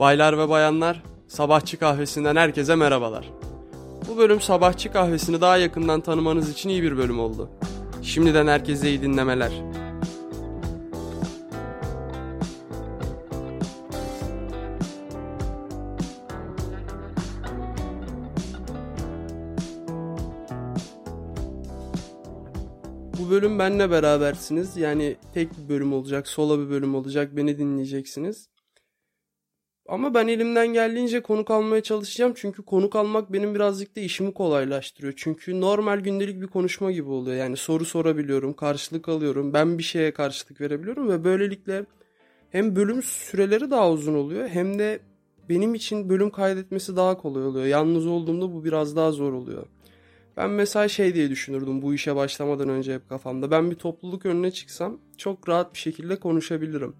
Baylar ve bayanlar, Sabahçı Kahvesi'nden herkese merhabalar. Bu bölüm Sabahçı Kahvesi'ni daha yakından tanımanız için iyi bir bölüm oldu. Şimdiden herkese iyi dinlemeler. Bu bölüm benle berabersiniz. Yani tek bir bölüm olacak, sola bir bölüm olacak. Beni dinleyeceksiniz. Ama ben elimden geldiğince konuk almaya çalışacağım. Çünkü konuk almak benim birazcık da işimi kolaylaştırıyor. Çünkü normal gündelik bir konuşma gibi oluyor. Yani soru sorabiliyorum, karşılık alıyorum. Ben bir şeye karşılık verebiliyorum ve böylelikle hem bölüm süreleri daha uzun oluyor hem de benim için bölüm kaydetmesi daha kolay oluyor. Yalnız olduğumda bu biraz daha zor oluyor. Ben mesela şey diye düşünürdüm bu işe başlamadan önce hep kafamda. Ben bir topluluk önüne çıksam çok rahat bir şekilde konuşabilirim.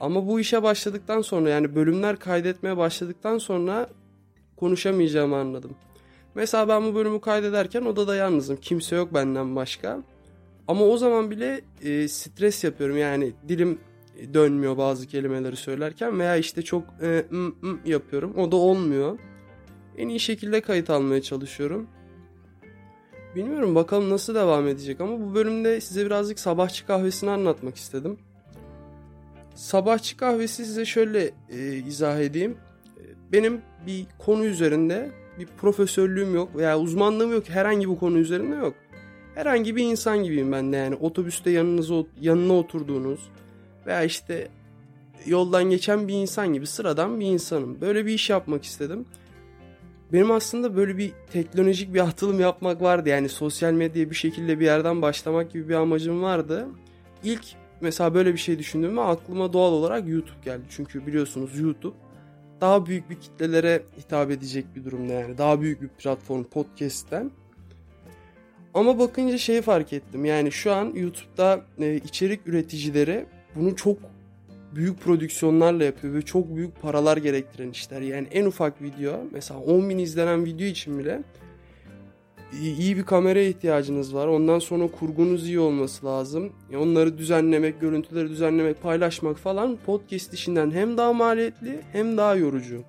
Ama bu işe başladıktan sonra yani bölümler kaydetmeye başladıktan sonra konuşamayacağımı anladım. Mesela ben bu bölümü kaydederken odada yalnızım. Kimse yok benden başka. Ama o zaman bile e, stres yapıyorum. Yani dilim dönmüyor bazı kelimeleri söylerken veya işte çok e, m, m yapıyorum. O da olmuyor. En iyi şekilde kayıt almaya çalışıyorum. Bilmiyorum bakalım nasıl devam edecek ama bu bölümde size birazcık sabahçı kahvesini anlatmak istedim. Sabahçı kahvesi size şöyle e, izah edeyim. Benim bir konu üzerinde bir profesörlüğüm yok veya uzmanlığım yok. Herhangi bir konu üzerinde yok. Herhangi bir insan gibiyim ben de yani. Otobüste yanınıza, yanına oturduğunuz veya işte yoldan geçen bir insan gibi sıradan bir insanım. Böyle bir iş yapmak istedim. Benim aslında böyle bir teknolojik bir atılım yapmak vardı. Yani sosyal medyaya bir şekilde bir yerden başlamak gibi bir amacım vardı. İlk mesela böyle bir şey düşündüğümde aklıma doğal olarak YouTube geldi. Çünkü biliyorsunuz YouTube daha büyük bir kitlelere hitap edecek bir durumda yani. Daha büyük bir platform podcast'ten. Ama bakınca şeyi fark ettim. Yani şu an YouTube'da e, içerik üreticileri bunu çok büyük prodüksiyonlarla yapıyor ve çok büyük paralar gerektiren işler. Yani en ufak video mesela 10 bin izlenen video için bile iyi bir kameraya ihtiyacınız var. Ondan sonra kurgunuz iyi olması lazım. Onları düzenlemek, görüntüleri düzenlemek, paylaşmak falan podcast işinden hem daha maliyetli hem daha yorucu.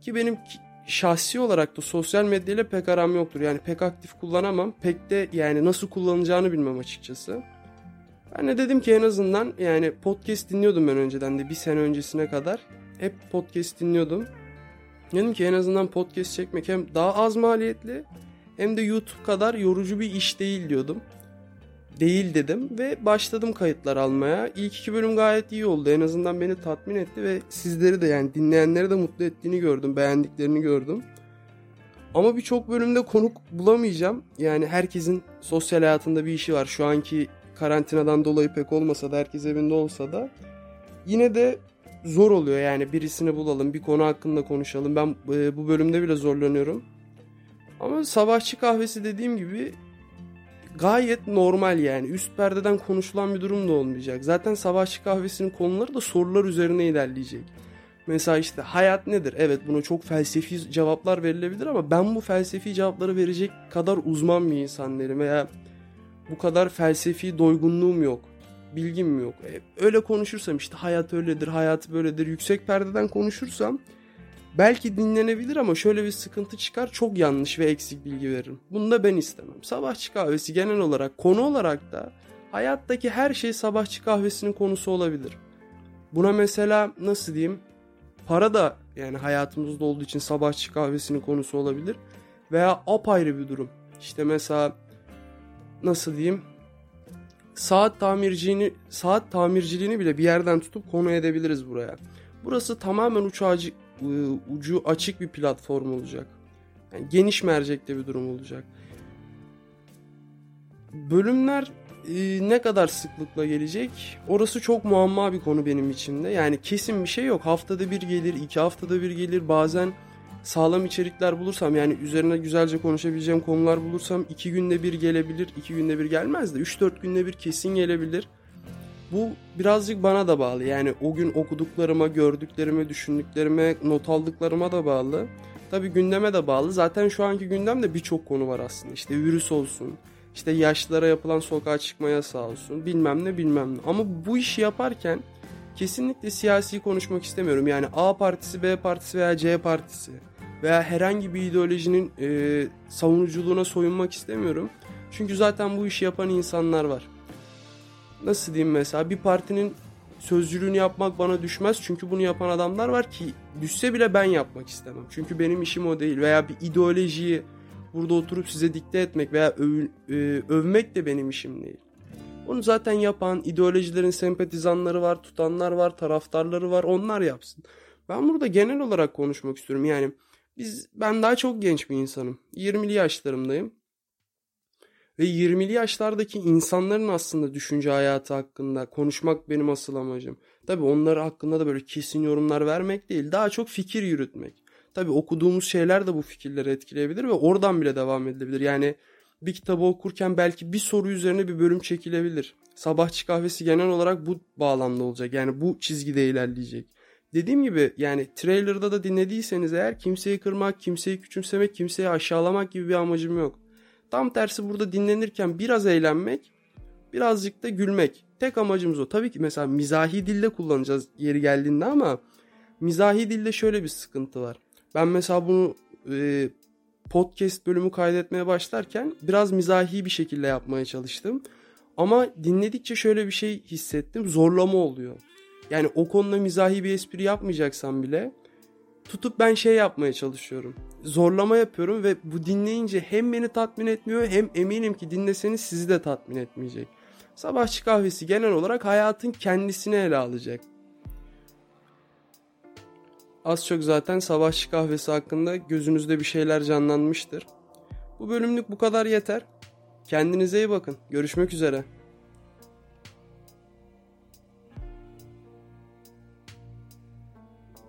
Ki benim şahsi olarak da sosyal medyayla pek aram yoktur. Yani pek aktif kullanamam. Pek de yani nasıl kullanacağını bilmem açıkçası. Ben de dedim ki en azından yani podcast dinliyordum ben önceden de bir sene öncesine kadar. Hep podcast dinliyordum. Dedim ki en azından podcast çekmek hem daha az maliyetli hem de YouTube kadar yorucu bir iş değil diyordum. Değil dedim ve başladım kayıtlar almaya. İlk iki bölüm gayet iyi oldu. En azından beni tatmin etti ve sizleri de yani dinleyenleri de mutlu ettiğini gördüm. Beğendiklerini gördüm. Ama birçok bölümde konuk bulamayacağım. Yani herkesin sosyal hayatında bir işi var. Şu anki karantinadan dolayı pek olmasa da herkes evinde olsa da yine de zor oluyor yani birisini bulalım bir konu hakkında konuşalım. Ben e, bu bölümde bile zorlanıyorum. Ama sabahçı kahvesi dediğim gibi gayet normal yani. Üst perdeden konuşulan bir durum da olmayacak. Zaten sabahçı kahvesinin konuları da sorular üzerine ilerleyecek. Mesela işte hayat nedir? Evet buna çok felsefi cevaplar verilebilir ama ben bu felsefi cevapları verecek kadar uzman bir insan derim veya bu kadar felsefi doygunluğum yok. Bilgim yok. E, öyle konuşursam işte hayat öyledir, hayat böyledir. Yüksek perdeden konuşursam belki dinlenebilir ama şöyle bir sıkıntı çıkar. Çok yanlış ve eksik bilgi veririm. Bunu da ben istemem. Sabahçı kahvesi genel olarak konu olarak da hayattaki her şey sabahçı kahvesinin konusu olabilir. Buna mesela nasıl diyeyim? Para da yani hayatımızda olduğu için sabahçı kahvesinin konusu olabilir. Veya apayrı bir durum. İşte mesela nasıl diyeyim saat tamirciliğini saat tamirciliğini bile bir yerden tutup konu edebiliriz buraya. Burası tamamen acı, ucu açık bir platform olacak. Yani geniş mercekte bir durum olacak. Bölümler e, ne kadar sıklıkla gelecek? Orası çok muamma bir konu benim içimde. Yani kesin bir şey yok. Haftada bir gelir, iki haftada bir gelir. Bazen sağlam içerikler bulursam yani üzerine güzelce konuşabileceğim konular bulursam iki günde bir gelebilir, iki günde bir gelmez de 3-4 günde bir kesin gelebilir. Bu birazcık bana da bağlı. Yani o gün okuduklarıma, gördüklerime, düşündüklerime, not aldıklarıma da bağlı. Tabi gündeme de bağlı. Zaten şu anki gündemde birçok konu var aslında. İşte virüs olsun, işte yaşlılara yapılan sokağa çıkma yasağı olsun, bilmem ne bilmem ne. Ama bu işi yaparken kesinlikle siyasi konuşmak istemiyorum. Yani A partisi, B partisi veya C partisi veya herhangi bir ideolojinin e, savunuculuğuna soyunmak istemiyorum. Çünkü zaten bu işi yapan insanlar var. Nasıl diyeyim mesela bir partinin sözcülüğünü yapmak bana düşmez. Çünkü bunu yapan adamlar var ki düşse bile ben yapmak istemem. Çünkü benim işim o değil. Veya bir ideolojiyi burada oturup size dikte etmek veya öv, e, övmek de benim işim değil. Onu zaten yapan ideolojilerin sempatizanları var, tutanlar var, taraftarları var. Onlar yapsın. Ben burada genel olarak konuşmak istiyorum. Yani biz ben daha çok genç bir insanım. 20'li yaşlarımdayım. Ve 20'li yaşlardaki insanların aslında düşünce hayatı hakkında konuşmak benim asıl amacım. Tabii onlar hakkında da böyle kesin yorumlar vermek değil. Daha çok fikir yürütmek. Tabii okuduğumuz şeyler de bu fikirleri etkileyebilir ve oradan bile devam edilebilir. Yani bir kitabı okurken belki bir soru üzerine bir bölüm çekilebilir. Sabahçı kahvesi genel olarak bu bağlamda olacak. Yani bu çizgide ilerleyecek. Dediğim gibi yani trailer'da da dinlediyseniz eğer kimseyi kırmak, kimseyi küçümsemek, kimseyi aşağılamak gibi bir amacım yok. Tam tersi burada dinlenirken biraz eğlenmek, birazcık da gülmek. Tek amacımız o. Tabii ki mesela mizahi dilde kullanacağız yeri geldiğinde ama mizahi dilde şöyle bir sıkıntı var. Ben mesela bunu e, podcast bölümü kaydetmeye başlarken biraz mizahi bir şekilde yapmaya çalıştım. Ama dinledikçe şöyle bir şey hissettim. Zorlama oluyor. Yani o konuda mizahi bir espri yapmayacaksam bile tutup ben şey yapmaya çalışıyorum. Zorlama yapıyorum ve bu dinleyince hem beni tatmin etmiyor hem eminim ki dinleseniz sizi de tatmin etmeyecek. Sabahçı kahvesi genel olarak hayatın kendisini ele alacak. Az çok zaten sabahçı kahvesi hakkında gözünüzde bir şeyler canlanmıştır. Bu bölümlük bu kadar yeter. Kendinize iyi bakın. Görüşmek üzere.